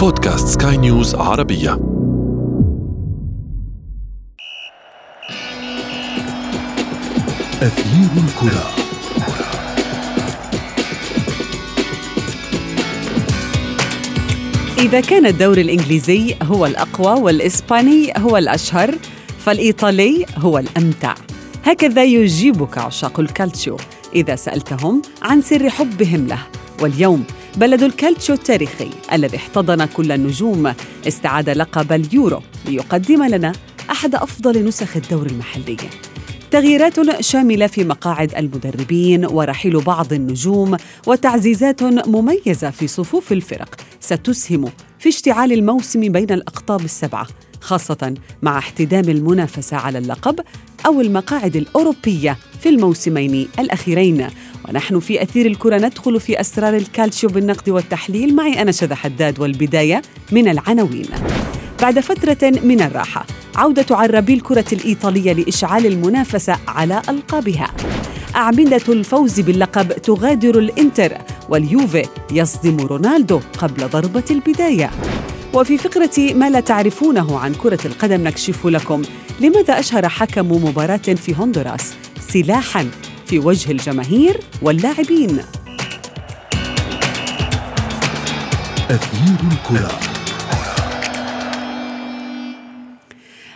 بودكاست سكاي نيوز عربية. أثير الكرة. إذا كان الدوري الإنجليزي هو الأقوى والإسباني هو الأشهر فالإيطالي هو الأمتع. هكذا يجيبك عشاق الكالتشيو إذا سألتهم عن سر حبهم له. واليوم بلد الكالتشيو التاريخي الذي احتضن كل النجوم استعاد لقب اليورو ليقدم لنا أحد أفضل نسخ الدوري المحلي. تغييرات شاملة في مقاعد المدربين ورحيل بعض النجوم وتعزيزات مميزة في صفوف الفرق ستسهم في اشتعال الموسم بين الأقطاب السبعة خاصة مع احتدام المنافسة على اللقب أو المقاعد الأوروبية في الموسمين الأخيرين. ونحن في أثير الكرة ندخل في أسرار الكالتشيو بالنقد والتحليل. معي أنا شذى حداد والبداية من العناوين. بعد فترة من الراحة عودة عرابي الكرة الإيطالية لإشعال المنافسة على ألقابها. أعمدة الفوز باللقب تغادر الإنتر واليوفي يصدم رونالدو قبل ضربة البداية. وفي فقرة ما لا تعرفونه عن كرة القدم نكشف لكم لماذا أشهر حكم مباراة في هندوراس سلاحاً في وجه الجماهير واللاعبين؟ أثير الكرة.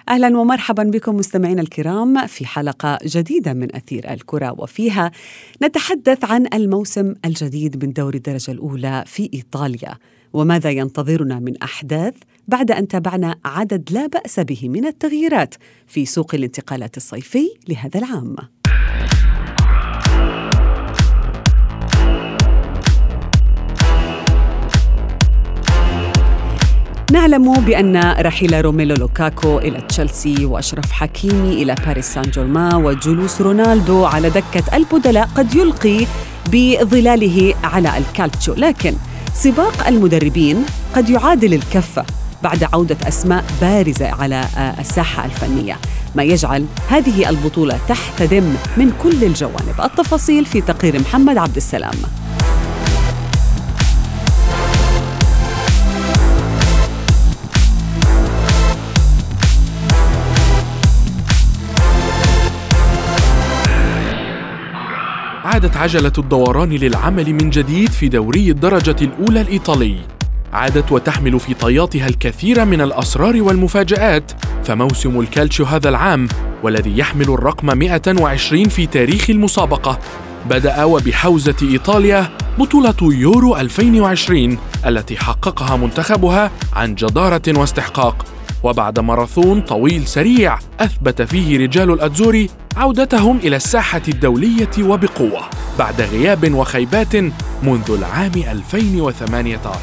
أهلا ومرحبا بكم مستمعينا الكرام في حلقة جديدة من أثير الكرة وفيها نتحدث عن الموسم الجديد من دوري الدرجة الأولى في إيطاليا. وماذا ينتظرنا من أحداث بعد أن تابعنا عدد لا بأس به من التغييرات في سوق الانتقالات الصيفي لهذا العام. نعلم بأن رحيل روميلو لوكاكو إلى تشيلسي وأشرف حكيمي إلى باريس سان جيرمان وجلوس رونالدو على دكة البدلاء قد يلقي بظلاله على الكالتشو لكن سباق المدربين قد يعادل الكفة بعد عودة أسماء بارزة على الساحة الفنية. ما يجعل هذه البطولة تحتدم من كل الجوانب. التفاصيل في تقرير محمد عبد السلام. عادت عجلة الدوران للعمل من جديد في دوري الدرجة الأولى الإيطالي. عادت وتحمل في طياتها الكثير من الأسرار والمفاجآت، فموسم الكالتشيو هذا العام والذي يحمل الرقم 120 في تاريخ المسابقة بدأ وبحوزة إيطاليا بطولة يورو 2020 التي حققها منتخبها عن جدارة واستحقاق وبعد ماراثون طويل سريع أثبت فيه رجال الأتزوري عودتهم إلى الساحة الدولية وبقوة بعد غياب وخيبات منذ العام 2018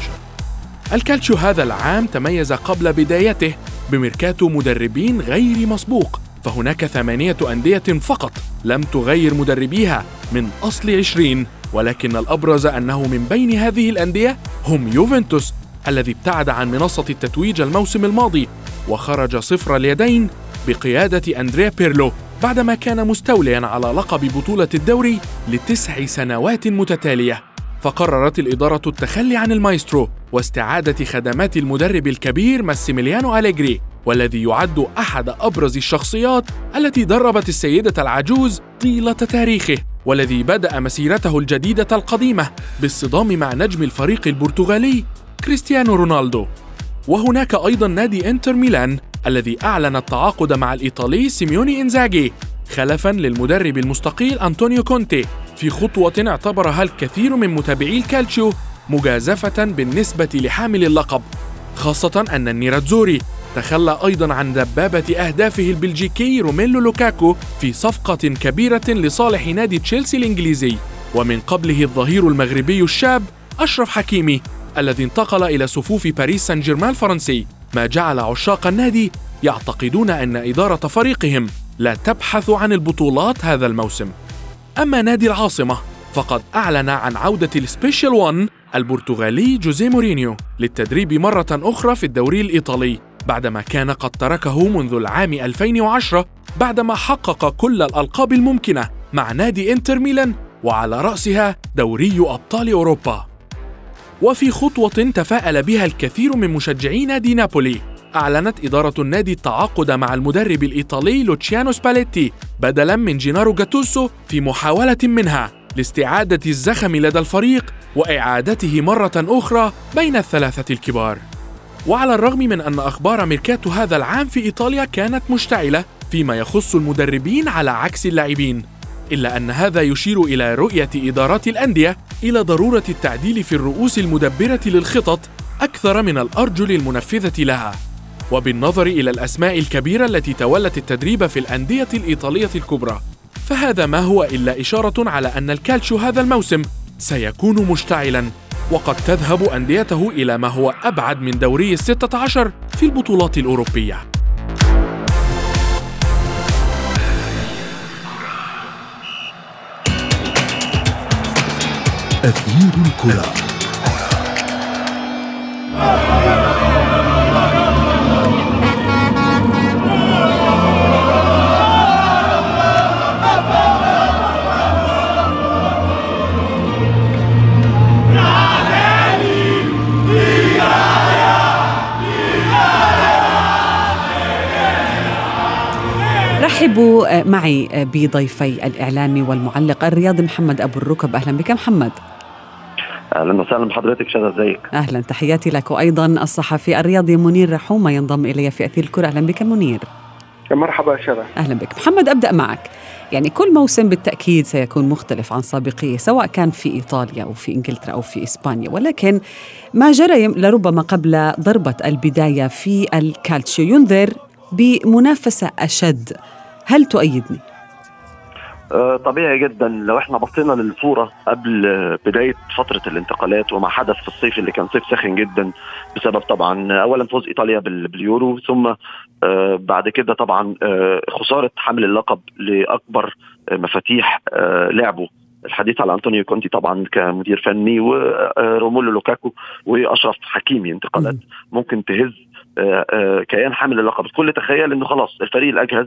الكالتشو هذا العام تميز قبل بدايته بميركاتو مدربين غير مسبوق فهناك ثمانية أندية فقط لم تغير مدربيها من أصل عشرين ولكن الأبرز أنه من بين هذه الأندية هم يوفنتوس الذي ابتعد عن منصة التتويج الموسم الماضي وخرج صفر اليدين بقيادة أندريا بيرلو. بعدما كان مستوليا على لقب بطولة الدوري لتسع سنوات متتالية فقررت الإدارة التخلي عن المايسترو واستعادة خدمات المدرب الكبير ماسيميليانو أليجري والذي يعد أحد أبرز الشخصيات التي دربت السيدة العجوز طيلة تاريخه والذي بدأ مسيرته الجديدة القديمة بالصدام مع نجم الفريق البرتغالي كريستيانو رونالدو. وهناك أيضا نادي إنتر ميلان الذي أعلن التعاقد مع الإيطالي سيميوني إنزاجي خلفا للمدرب المستقيل أنطونيو كونتي في خطوة اعتبرها الكثير من متابعي الكالتشيو مجازفة بالنسبة لحامل اللقب خاصة أن النيراتزوري تخلى أيضا عن دبابة أهدافه البلجيكي روميلو لوكاكو في صفقة كبيرة لصالح نادي تشيلسي الإنجليزي. ومن قبله الظهير المغربي الشاب أشرف حكيمي الذي انتقل إلى صفوف باريس سان جيرمان الفرنسي. ما جعل عشاق النادي يعتقدون أن إدارة فريقهم لا تبحث عن البطولات هذا الموسم. أما نادي العاصمة فقد أعلن عن عودة ال Special 1 البرتغالي جوزيه مورينيو للتدريب مرة أخرى في الدوري الإيطالي بعدما كان قد تركه منذ العام 2010 بعدما حقق كل الألقاب الممكنة مع نادي إنتر ميلان وعلى رأسها دوري أبطال أوروبا. وفي خطوة تفاءل بها الكثير من مشجعي نادي نابولي أعلنت إدارة النادي التعاقد مع المدرب الإيطالي لوتشيانو سباليتي بدلاً من جينارو جاتوسو في محاولة منها لاستعادة الزخم لدى الفريق وإعادته مرة أخرى بين الثلاثة الكبار. وعلى الرغم من أن أخبار ميركاتو هذا العام في إيطاليا كانت مشتعلة فيما يخص المدربين على عكس اللاعبين، إلا أن هذا يشير إلى رؤية إدارات الأندية إلى ضرورة التعديل في الرؤوس المدبرة للخطط أكثر من الأرجل المنفذة لها. وبالنظر إلى الأسماء الكبيرة التي تولت التدريب في الأندية الإيطالية الكبرى فهذا ما هو إلا إشارة على أن الكالتشو هذا الموسم سيكون مشتعلا وقد تذهب أنديته إلى ما هو أبعد من دوري الستة عشر في البطولات الأوروبية أثير الكرة. رحبوا آه، معي آه، بضيفي الإعلامي والمعلق الرياضي محمد أبو الركب. أهلا بك محمد. أهلا وسهلا بحضرتك شذا ازيك أهلا. تحياتي لك. وأيضا الصحفي الرياضي منير رحومة ينضم إلي في أثير الكرة. أهلا بك منير. مرحبا شذا أهلا بك. محمد أبدأ معك. يعني كل موسم بالتأكيد سيكون مختلف عن سابقيه سواء كان في إيطاليا أو في إنجلترا أو في إسبانيا. ولكن ما جرى لربما قبل ضربة البداية في الكالتشيو. ينذر بمنافسة أشد. هل تؤيدني؟ آه، طبيعي جدا لو إحنا بصينا للصورة قبل بداية فترة الانتقالات وما حدث في الصيف اللي كان صيف ساخن جدا بسبب طبعا اولا فوز إيطاليا باليورو ثم آه، بعد كده طبعا آه، خسارة حمل اللقب لأكبر مفاتيح لعبه. الحديث على أنطونيو كونتي طبعا كمدير فني ورومولو لوكاكو وأشرف حكيمي انتقالات. ممكن تهز كيان حامل اللقب. الكل تخيل إنه خلاص الفريق الأجهز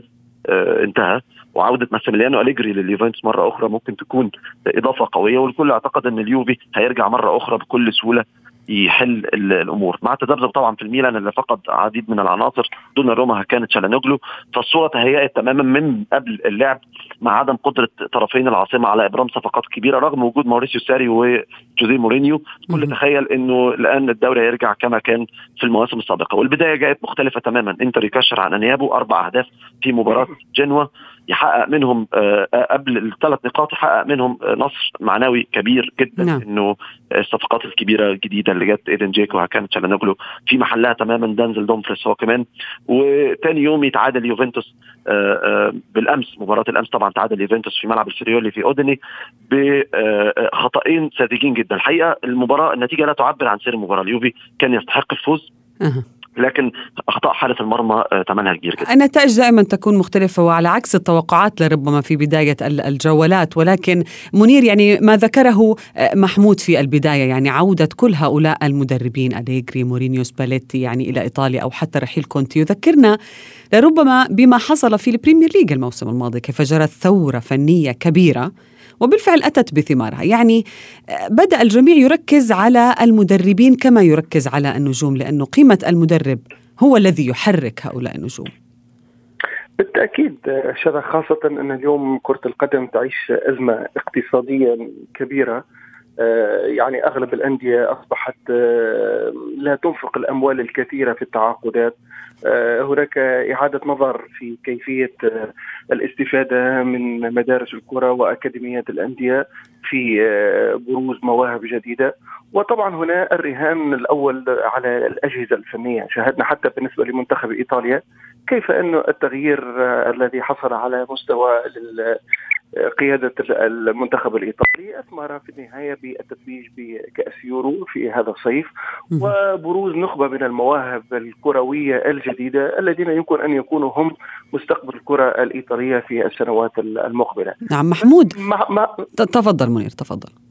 انتهى وعودة ماسيميليانو أليجري لليوفنتوس مرة أخرى ممكن تكون إضافة قوية والكل أعتقد إن اليوفي هيرجع مرة أخرى بكل سهولة يحل الأمور. مع تذبذب طبعا في الميلان اللي فقد عديد من العناصر دوناروما وهاكان تشالهانوجلو فالصورة تهيأت تماما من قبل اللعب مع عدم قدرة طرفين العاصمة على إبرام صفقات كبيرة رغم وجود ماوريسيو ساري وجوزيه مورينيو. كل تخيل إنه الآن الدوري هيرجع كما كان في المواسم السابقة. والبداية جاءت مختلفة تماما. إنتر يكشر عن أنيابه أربع أهداف في مباراة جنوة يحقق منهم آه، آه، قبل الثلاث نقاط يحقق منهم آه، نصر معنوي كبير جدا نعم. إنه الصفقات الكبيرة الجديدة اللي جت إيدن جيكو كانت تشالهان أوغلو في محلها تماما دينزل دومفريس هو كمان. وثاني يوم يتعادل يوفنتوس بالأمس مباراة الأمس طبعا تعادل يوفنتوس في ملعب الفريولي في أوديني بخطأين ساذجين جدا. الحقيقة المباراة النتيجة لا تعبر عن سير المباراة. اليوفي كان يستحق الفوز. لكن أخطاء حارس المرمى ثمنها كبير جدا. النتائج دائما تكون مختلفة وعلى عكس التوقعات لربما في بداية الجولات ولكن منير يعني ما ذكره آه، محمود في البداية يعني عودة كل هؤلاء المدربين أليجري مورينيو سباليتي يعني إلى إيطاليا أو حتى رحيل كونتي. يذكرنا لربما بما حصل في البريمير ليج الموسم الماضي كيف جرت ثورة فنية كبيرة وبالفعل أتت بثمارها. يعني آه، بدأ الجميع يركز على المدربين كما يركز على النجوم لأنه قيمة المدرب هو الذي يحرك هؤلاء النجوم. بالتأكيد شذا خاصة أن اليوم كرة القدم تعيش أزمة اقتصادية كبيرة. آه، يعني أغلب الأندية أصبحت آه، لا تنفق الأموال الكثيرة في التعاقدات. آه، هناك إعادة نظر في كيفية الاستفادة من مدارس الكرة وأكاديميات الأندية في بروز مواهب جديدة. وطبعا هنا الرهان الأول على الأجهزة الفنية. شاهدنا حتى بالنسبة لمنتخب إيطاليا كيف انه التغيير الذي حصل على مستوى قيادة المنتخب الإيطالي أثمر في النهاية بالتتويج بكأس يورو في هذا الصيف وبروز نخبة من المواهب الكروية الجديدة الذين يمكن أن يكونوا هم مستقبل الكرة الإيطالية في السنوات المقبلة. نعم محمود. ما ما تفضل منير تفضل.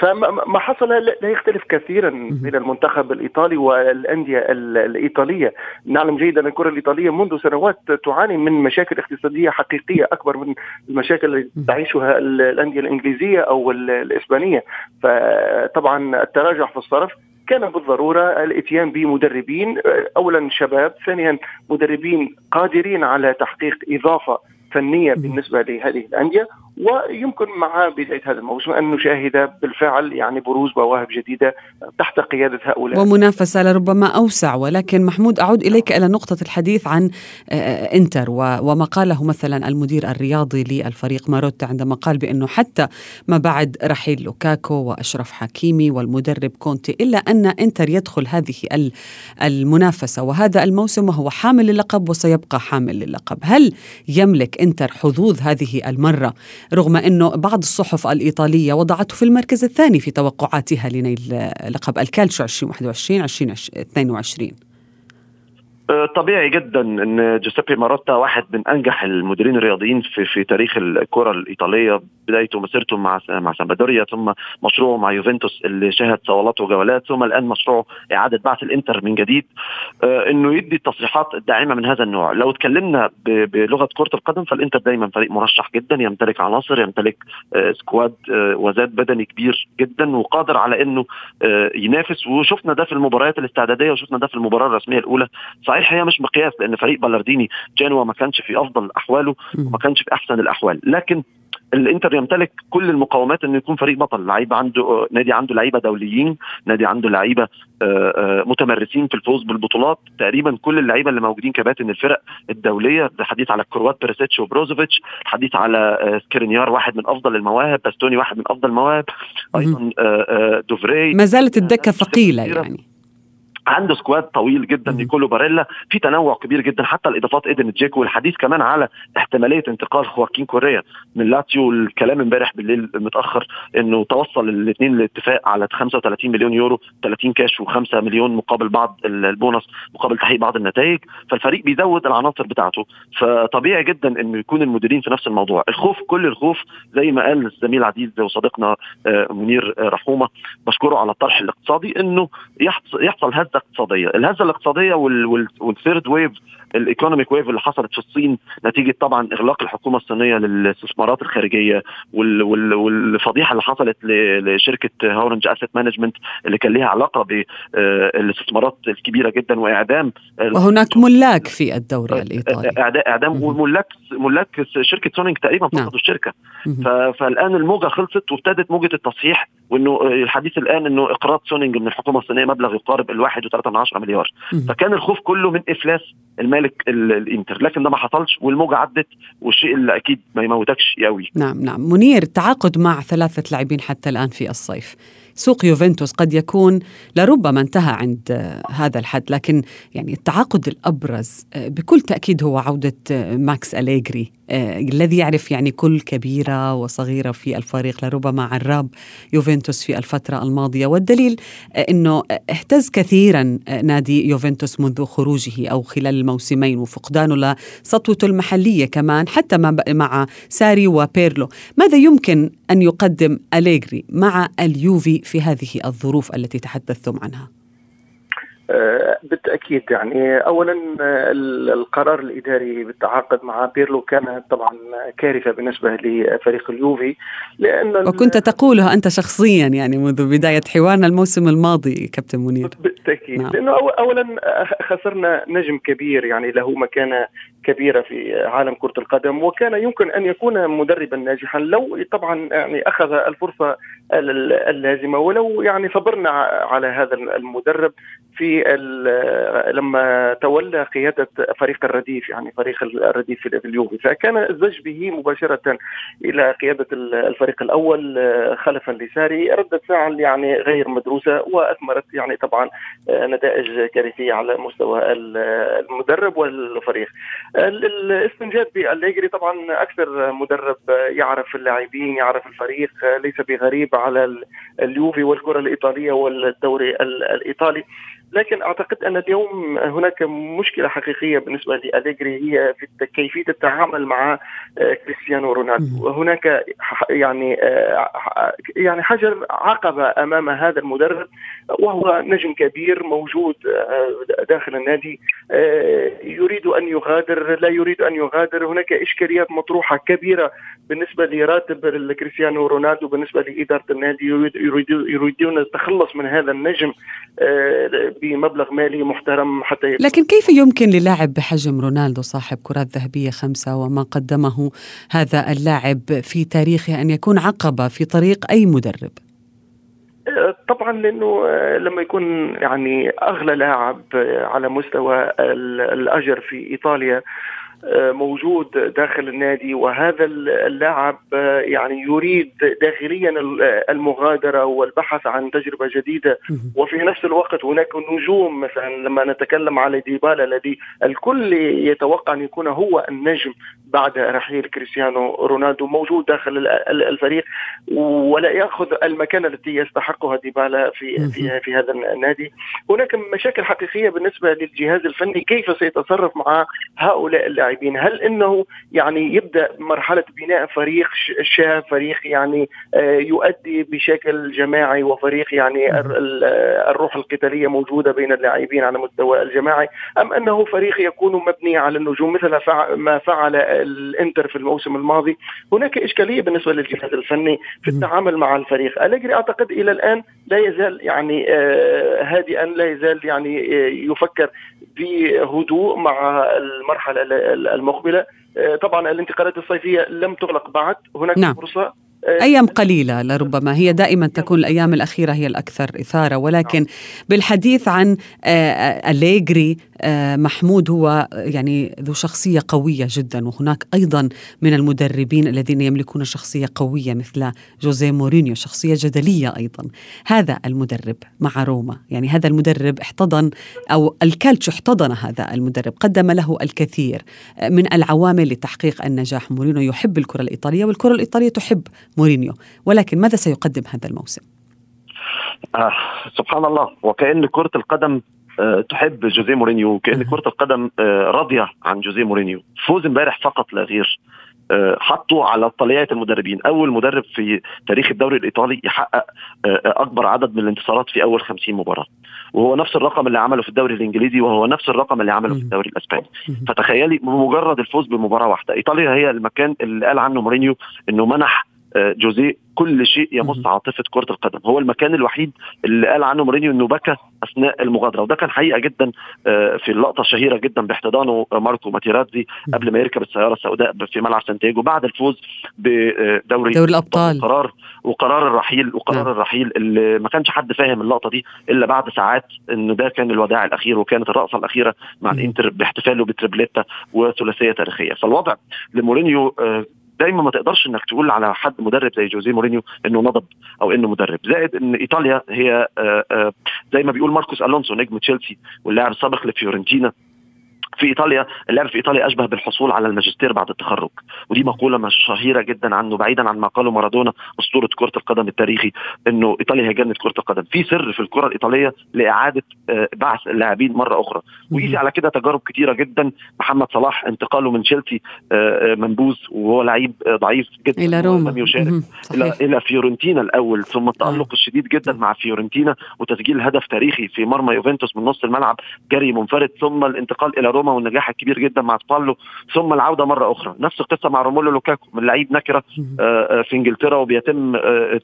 فما حصل لا يختلف كثيرا بين المنتخب الإيطالي والأندية الإيطالية. نعلم جيدا أن الكرة الإيطالية منذ سنوات تعاني من مشاكل اقتصادية حقيقية أكبر من المشاكل التي تعيشها الأندية الإنجليزية أو الإسبانية. فطبعا التراجع في الصرف كان بالضرورة. الإتيان بمدربين اولا شباب ثانيا مدربين قادرين على تحقيق إضافة فنية بالنسبة لهذه الأندية ويمكن مع بداية هذا الموسم أن نشاهد بالفعل يعني بروز مواهب جديدة تحت قيادة هؤلاء. ومنافسة لربما أوسع ولكن محمود أعود إليك إلى نقطة الحديث عن آه، آه، إنتر وما قاله مثلا المدير الرياضي للفريق ماروتا عندما قال بأنه حتى ما بعد رحيل لوكاكو وأشرف حكيمي والمدرب كونتي إلا أن إنتر يدخل هذه المنافسة وهذا الموسم وهو حامل للقب وسيبقى حامل للقب. هل يملك انتر حظوظ هذه المرة رغم أنه بعض الصحف الإيطالية وضعته في المركز الثاني في توقعاتها لنيل لقب الكالتشو 2021 2022 طبيعي جدا إن جوزيبي ماروتا واحد من أنجح المديرين الرياضيين في في تاريخ الكرة الإيطالية. بدايته مسيرته مع مع سامبادوريا ثم مشروعه مع يوفنتوس اللي شهد صولات وجولات ثم الآن مشروعه إعادة بعث الإنتر من جديد. آه، إنه يدي التصريحات الداعمة من هذا النوع. لو اتكلمنا بلغة كرة القدم فالإنتر دايما فريق مرشح جدا يمتلك عناصر يمتلك آه، سكواد آه، وزاد بدني كبير جدا وقادر على إنه ينافس. وشفنا ده في المباريات الاستعدادية وشفنا ده في المباراة الرسمية الأولى. صحيح هي مش مقياس لأن فريق بالارديني جانوا ما كانش في أفضل أحواله وما كانش في أحسن الأحوال. لكن الانتر يمتلك كل المقومات انه يكون فريق بطل. لعيبه عنده نادي عنده لعيبة دوليين نادي عنده لعيبة آه، آه، متمرسين في الفوز بالبطولات. تقريبا كل اللعيبة اللي موجودين كباتن الفرق الدولية الحديث على كروات بيريسيتش وبروزوفيتش الحديث على آه، سكرينيار واحد من أفضل المواهب باستوني واحد من أفضل المواهب أيضا دوفري. ما زالت الدكة ثقيلة يعني. عنده squad طويل جدا نيكولو باريلا. في تنوع كبير جدا حتى الإضافات إيدن جيكو والحديث كمان على احتمالية انتقال خواكين كوريا من لاتيو الكلام امبارح بالليل متأخر إنه توصل الاثنين لاتفاق على 35 مليون يورو 30 كاش و5 مليون مقابل بعض البونص مقابل تحقيق بعض النتائج. فالفريق بيزود العناصر بتاعته. فطبيعي جدا إنه يكون المديرين في نفس الموضوع. الخوف كل الخوف زي ما قال الزميل عزيز وصديقنا آه، منير رحومة بشكره على الطرح الاقتصادي إنه يحصل هزة اقتصاديه، الهزة الاقتصادية وال third wave ال economic wave اللي حصلت في الصين نتيجة طبعا إغلاق الحكومة الصينية للاستثمارات الخارجية والفضيحة اللي حصلت لشركة هورنج asset management اللي كان لها علاقة بالاستثمارات الكبيرة جدا وإعدام وهناك ملاك في الدوري الإيطالي. إعدام وملاك ملاك شركة سونينج تقريبا فقدوا نعم. الشركة. فالآن الموجة خلصت وابتدت موجة التصحيح وإنه الحديث الآن إنه إقراض سونينج من الحكومة الصينية مبلغ يقارب الواحد وثلاثة من عشرة مليار. فكان الخوف كله من إفلاس المالك الإنتر. لكن ده ما حصلش والموجة عدت والشيء اللي أكيد ما يموتكش قوي نعم نعم. منير تعاقد مع ثلاثة لاعبين حتى الآن في الصيف. سوق يوفنتوس قد يكون لربما انتهى عند هذا الحد لكن يعني التعاقد الأبرز بكل تأكيد هو عودة ماكس أليغري آه، الذي يعرف يعني كل كبيرة وصغيرة في الفريق لربما عراب يوفنتوس في الفترة الماضية والدليل آه، أنه اهتز كثيرا آه، نادي يوفنتوس منذ خروجه أو خلال الموسمين وفقدانه لسطوته المحلية كمان حتى مع ساري وبيرلو ماذا يمكن أن يقدم أليغري مع اليوفي في هذه الظروف التي تحدثتم عنها؟ آه، بالتأكيد يعني. اولا آه، القرار الإداري بالتعاقد مع بيرلو كان طبعا كارثة بالنسبة لفريق اليوفي لأن وكنت تقولها أنت شخصيا يعني منذ بداية حوارنا الموسم الماضي كابتن منير. بالتأكيد. نعم. لأنه اولا خسرنا نجم كبير يعني له مكانة كبيرة في عالم كرة القدم وكان يمكن أن يكون مدربا ناجحا. لو طبعا يعني أخذ الفرصة اللازمة ولو يعني صبرنا على هذا المدرب في لما تولى قيادة فريق الرديف يعني فريق الرديف في اليوفي. فكان الزج به مباشرة إلى قيادة الفريق الأول خلفا لساري. ردة فعل يعني غير مدروسة وأثمرت يعني طبعا نتائج كارثية على مستوى المدرب والفريق. الاستنجاد بالليجري طبعا أكثر مدرب يعرف اللاعبين يعرف الفريق ليس بغريب على اليوفي والكرة الإيطالية والدوري الإيطالي. لكن أعتقد أن اليوم هناك مشكلة حقيقية بالنسبة لأليجري هي في كيفية التعامل مع آه، كريستيانو رونالدو. وهناك يعني آه، يعني حجر عقبة أمام هذا المدرب وهو نجم كبير موجود آه، داخل النادي يريد أن يغادر لا يريد أن يغادر. هناك إشكاليات مطروحة كبيرة بالنسبة لراتب كريستيانو رونالدو بالنسبة لإدارة النادي يريدون التخلص من هذا النجم بمبلغ مالي محترم حتى يكون. لكن كيف يمكن للاعب بحجم رونالدو صاحب كرات ذهبية خمسة وما قدمه هذا اللاعب في تاريخه أن يكون عقبة في طريق أي مدرب؟ طبعا لأنه لما يكون يعني أغلى لاعب على مستوى الأجر في إيطاليا موجود داخل النادي وهذا اللاعب يعني يريد داخليا المغادرة والبحث عن تجربة جديدة. وفي نفس الوقت هناك نجوم مثلا لما نتكلم على ديبالا الذي الكل يتوقع أن يكون هو النجم بعد رحيل كريستيانو رونالدو موجود داخل الفريق ولا يأخذ المكانه التي يستحقها ديبالا في في في هذا النادي. هناك مشاكل حقيقية بالنسبة للجهاز الفني. كيف سيتصرف مع هؤلاء اللاعبين؟ اللاعبين. هل إنه يعني يبدأ مرحلة بناء فريق شاب فريق يعني آه، يؤدي بشكل جماعي وفريق يعني الروح القتالية موجودة بين اللاعبين على مستوى الجماعي أم إنه فريق يكون مبني على النجوم مثل ما فعل الإنتر في الموسم الماضي؟ هناك إشكالية بالنسبة للجهاز الفني في التعامل مع الفريق. أليجري أعتقد إلى الآن لا يزال يعني آه، هادئا لا يزال يعني آه، يفكر بهدوء مع المرحلة المقبلة. آه، طبعا الانتقالات الصيفية لم تغلق بعد. هناك نعم. فرصة. أيام قليلة لربما. هي دائما تكون الأيام الأخيرة هي الأكثر إثارة ولكن بالحديث عن آه، أليغري محمود هو يعني ذو شخصية قوية جدا وهناك أيضا من المدربين الذين يملكون شخصية قوية مثل جوزيه مورينيو شخصية جدلية أيضا. هذا المدرب مع روما. يعني هذا المدرب احتضن أو الكالتشو احتضن هذا المدرب قدم له الكثير. من العوامل لتحقيق النجاح مورينيو يحب الكرة الإيطالية والكرة الإيطالية تحب مورينيو ولكن ماذا سيقدم هذا الموسم؟ آه سبحان الله وكأن كرة القدم آه تحب جوزيه مورينيو كأن كرة القدم آه راضية عن جوزيه مورينيو. فوز امبارح فقط لا غير. آه، حطوا على طليعة المدربين. أول مدرب في تاريخ الدوري الإيطالي يحقق آه، أكبر عدد من الانتصارات في أول 50 مباراة. وهو نفس الرقم اللي عمله في الدوري الإنجليزي وهو نفس الرقم اللي عمله في الدوري الإسباني. فتخيلي بمجرد الفوز بمباراة واحدة إيطاليا هي المكان اللي قال عنه مورينيو إنه منح جوزيه كل شيء يمس عاطفة كرة القدم. هو المكان الوحيد اللي قال عنه مورينيو إنه بكى أثناء المغادرة. وده كان حقيقة جدا آه، في اللقطه الشهيره جدا باحتضانه ماركو ماتيرازي قبل ما يركب السيارة السوداء في ملعب سانتياغو بعد الفوز بدوري دوري الأبطال. وقرار وقرار الرحيل وقرار نعم. الرحيل اللي ما كانش حد فاهم اللقطة دي إلا بعد ساعات انه ده كان الوداع الأخير وكانت الرقصه الأخيرة مع الإنتر باحتفاله ب tripleta وثلاثية تاريخية. فالوضع لمورينيو آه، دايما ما تقدرش إنك تقول على حد مدرب زي جوزيه مورينيو إنه نضب أو إنه مدرب. زائد إن إيطاليا هي آه، آه، زي ما بيقول ماركوس ألونسو نجم تشيلسي واللاعب السابق لفيورنتينا. في إيطاليا اللعب في إيطاليا أشبه بالحصول على الماجستير بعد التخرج. ودي مقولة شهيرة جدا عنه بعيدا عن ما قاله مارادونا أسطورة كرة القدم التاريخي إنه إيطاليا هي جنة كرة القدم. في سر في الكرة الإيطالية لإعادة آه، بعث اللاعبين مرة أخرى. ويجي على كده تجارب كثيره جدا. محمد صلاح انتقاله من تشيلسي آه، آه، منبوذ وهو لعيب ضعيف جدا إلى روما. يشارك. إلى إلى فيورنتينا الأول ثم التألق الشديد جدا مع فيورنتينا وتسجيل هدف تاريخي في مرمى يوفنتوس من نص الملعب جري منفرد ثم الانتقال إلى روما. والنجاح الكبير جدا مع سبالو ثم العودة مرة أخرى. نفس القصة مع روميلو لوكاكو من لعيب نكرة آه، آه، في إنجلترا وبيتم آه،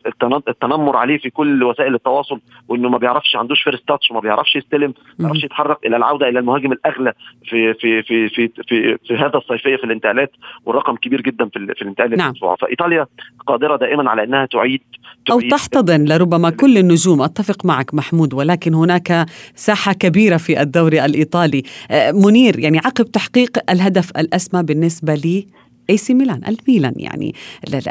التنمر عليه في كل وسائل التواصل وإنه ما بيعرفش عندوش first touch وما بيعرفش يستلم ما بيعرفش يتحرك إلى العودة إلى المهاجم الأغلى في في في في في, في هذا الصيفية في الانتقالات والرقم كبير جدا في, في الانتقال نعم. فإيطاليا قادرة دائما على إنها تعيد, تعيد أو تحتضن لربما كل النجوم. أتفق معك محمود ولكن هناك ساحة كبيرة في الدوري الإيطالي. منير يعني عقب تحقيق الهدف الأسمى بالنسبة لي AC ميلان الميلان يعني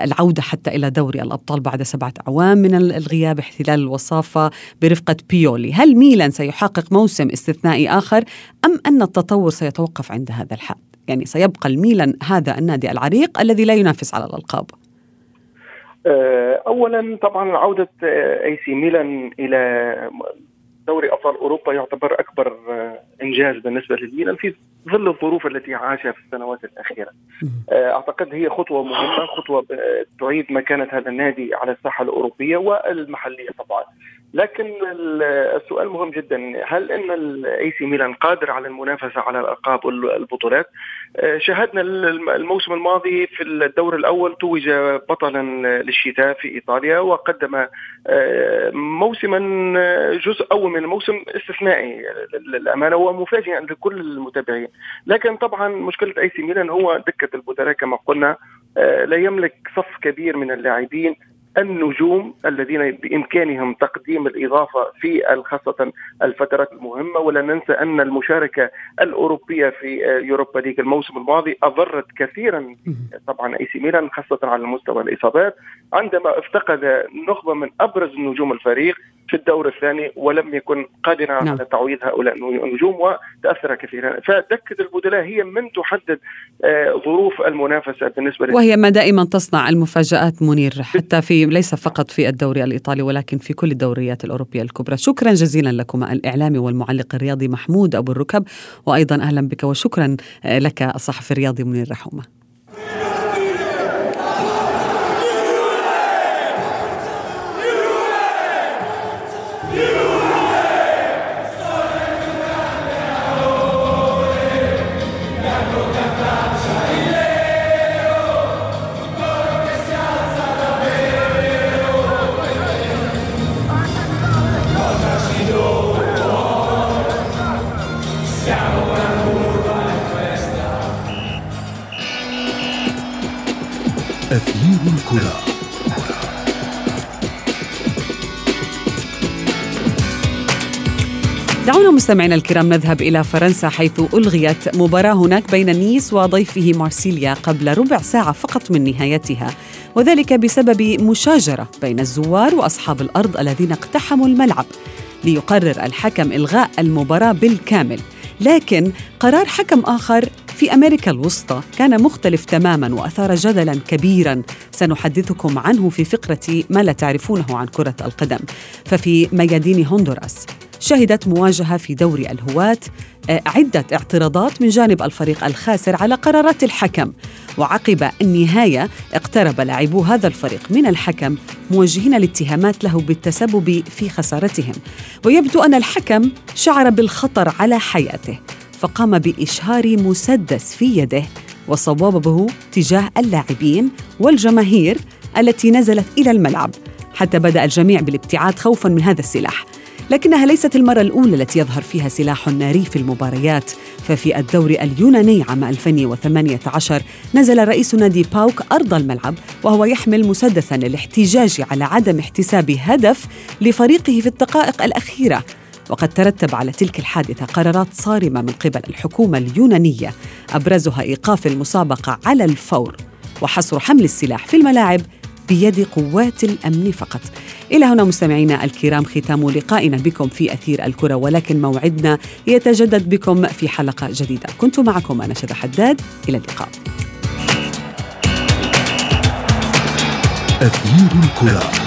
العودة حتى إلى دوري الأبطال بعد سبعة أعوام من الغياب احتلال الوصافة برفقة بيولي، هل ميلان سيحقق موسم استثنائي آخر أم أن التطور سيتوقف عند هذا الحد؟ يعني سيبقى الميلان هذا النادي العريق الذي لا ينافس على الألقاب. آه، اولا طبعا عودة AC ميلان إلى دوري أبطال أوروبا يعتبر أكبر إنجاز بالنسبة للميلان في ظل الظروف التي عاشها في السنوات الأخيرة. أعتقد هي خطوة مهمة، خطوة تعيد مكانة هذا النادي على الساحة الأوروبية والمحلية طبعا. لكن السؤال مهم جدا. هل إن الاي سي ميلان قادر على المنافسة على الألقاب والبطولات؟ شاهدنا الموسم الماضي في الدور الأول توج بطلا للشتاء في إيطاليا وقدم موسما جزء أول من الموسم استثنائي للأمانة ومفاجئا لكل المتابعين. لكن طبعا مشكلة اي سي ميلان هو دكة البدلاء كما قلنا لا يملك صف كبير من اللاعبين. النجوم الذين بإمكانهم تقديم الإضافة في خاصة الفترات المهمة. ولا ننسى أن المشاركة الأوروبية في يوروبا ليج الموسم الماضي أضرت كثيرا طبعا اي سي ميلان خاصة على مستوى الإصابات. عندما افتقد نخبة من أبرز نجوم الفريق في الدور الثاني ولم يكن قادرا نعم. على تعويض هؤلاء النجوم وتأثر كثيرا. فدكه البدلاء هي من تحدد ظروف المنافسة بالنسبة وهي ما دائما تصنع المفاجآت منير حتى في ليس فقط في الدوري الإيطالي ولكن في كل الدوريات الأوروبية الكبرى. شكرا جزيلا لكما الإعلامي والمعلق الرياضي محمود أبو الركب وأيضا أهلا بك وشكرا لك الصحفي الرياضي منير رحومة. مستمعينا الكرام نذهب إلى فرنسا حيث ألغيت مباراة هناك بين نيس وضيفه مارسيليا قبل ربع ساعة فقط من نهايتها وذلك بسبب مشاجرة بين الزوار وأصحاب الأرض الذين اقتحموا الملعب ليقرر الحكم إلغاء المباراة بالكامل. لكن قرار حكم آخر في أمريكا الوسطى كان مختلف تماما وأثار جدلا كبيرا. سنحدثكم عنه في فقرة ما لا تعرفونه عن كرة القدم. ففي ميادين هندوراس. شهدت مواجهة في دوري الهواة عدة اعتراضات من جانب الفريق الخاسر على قرارات الحكم. وعقب النهاية اقترب لاعبو هذا الفريق من الحكم موجهين الاتهامات له بالتسبب في خسارتهم. ويبدو أن الحكم شعر بالخطر على حياته فقام بإشهار مسدس في يده وصوابه تجاه اللاعبين والجماهير التي نزلت إلى الملعب. حتى بدأ الجميع بالابتعاد خوفا من هذا السلاح. لكنها ليست المرة الأولى التي يظهر فيها سلاح ناري في المباريات. ففي الدوري اليوناني عام 2018 نزل رئيس نادي باوك أرض الملعب وهو يحمل مسدسا للاحتجاج على عدم احتساب هدف لفريقه في الدقائق الأخيرة. وقد ترتب على تلك الحادثة قرارات صارمة من قبل الحكومة اليونانية أبرزها إيقاف المسابقة على الفور. وحصر حمل السلاح في الملاعب بيد قوات الأمن فقط. إلى هنا مستمعينا الكرام ختام لقائنا بكم في أثير الكرة ولكن موعدنا يتجدد بكم في حلقة جديدة. كنت معكم أنا شذى حداد إلى اللقاء. أثير الكرة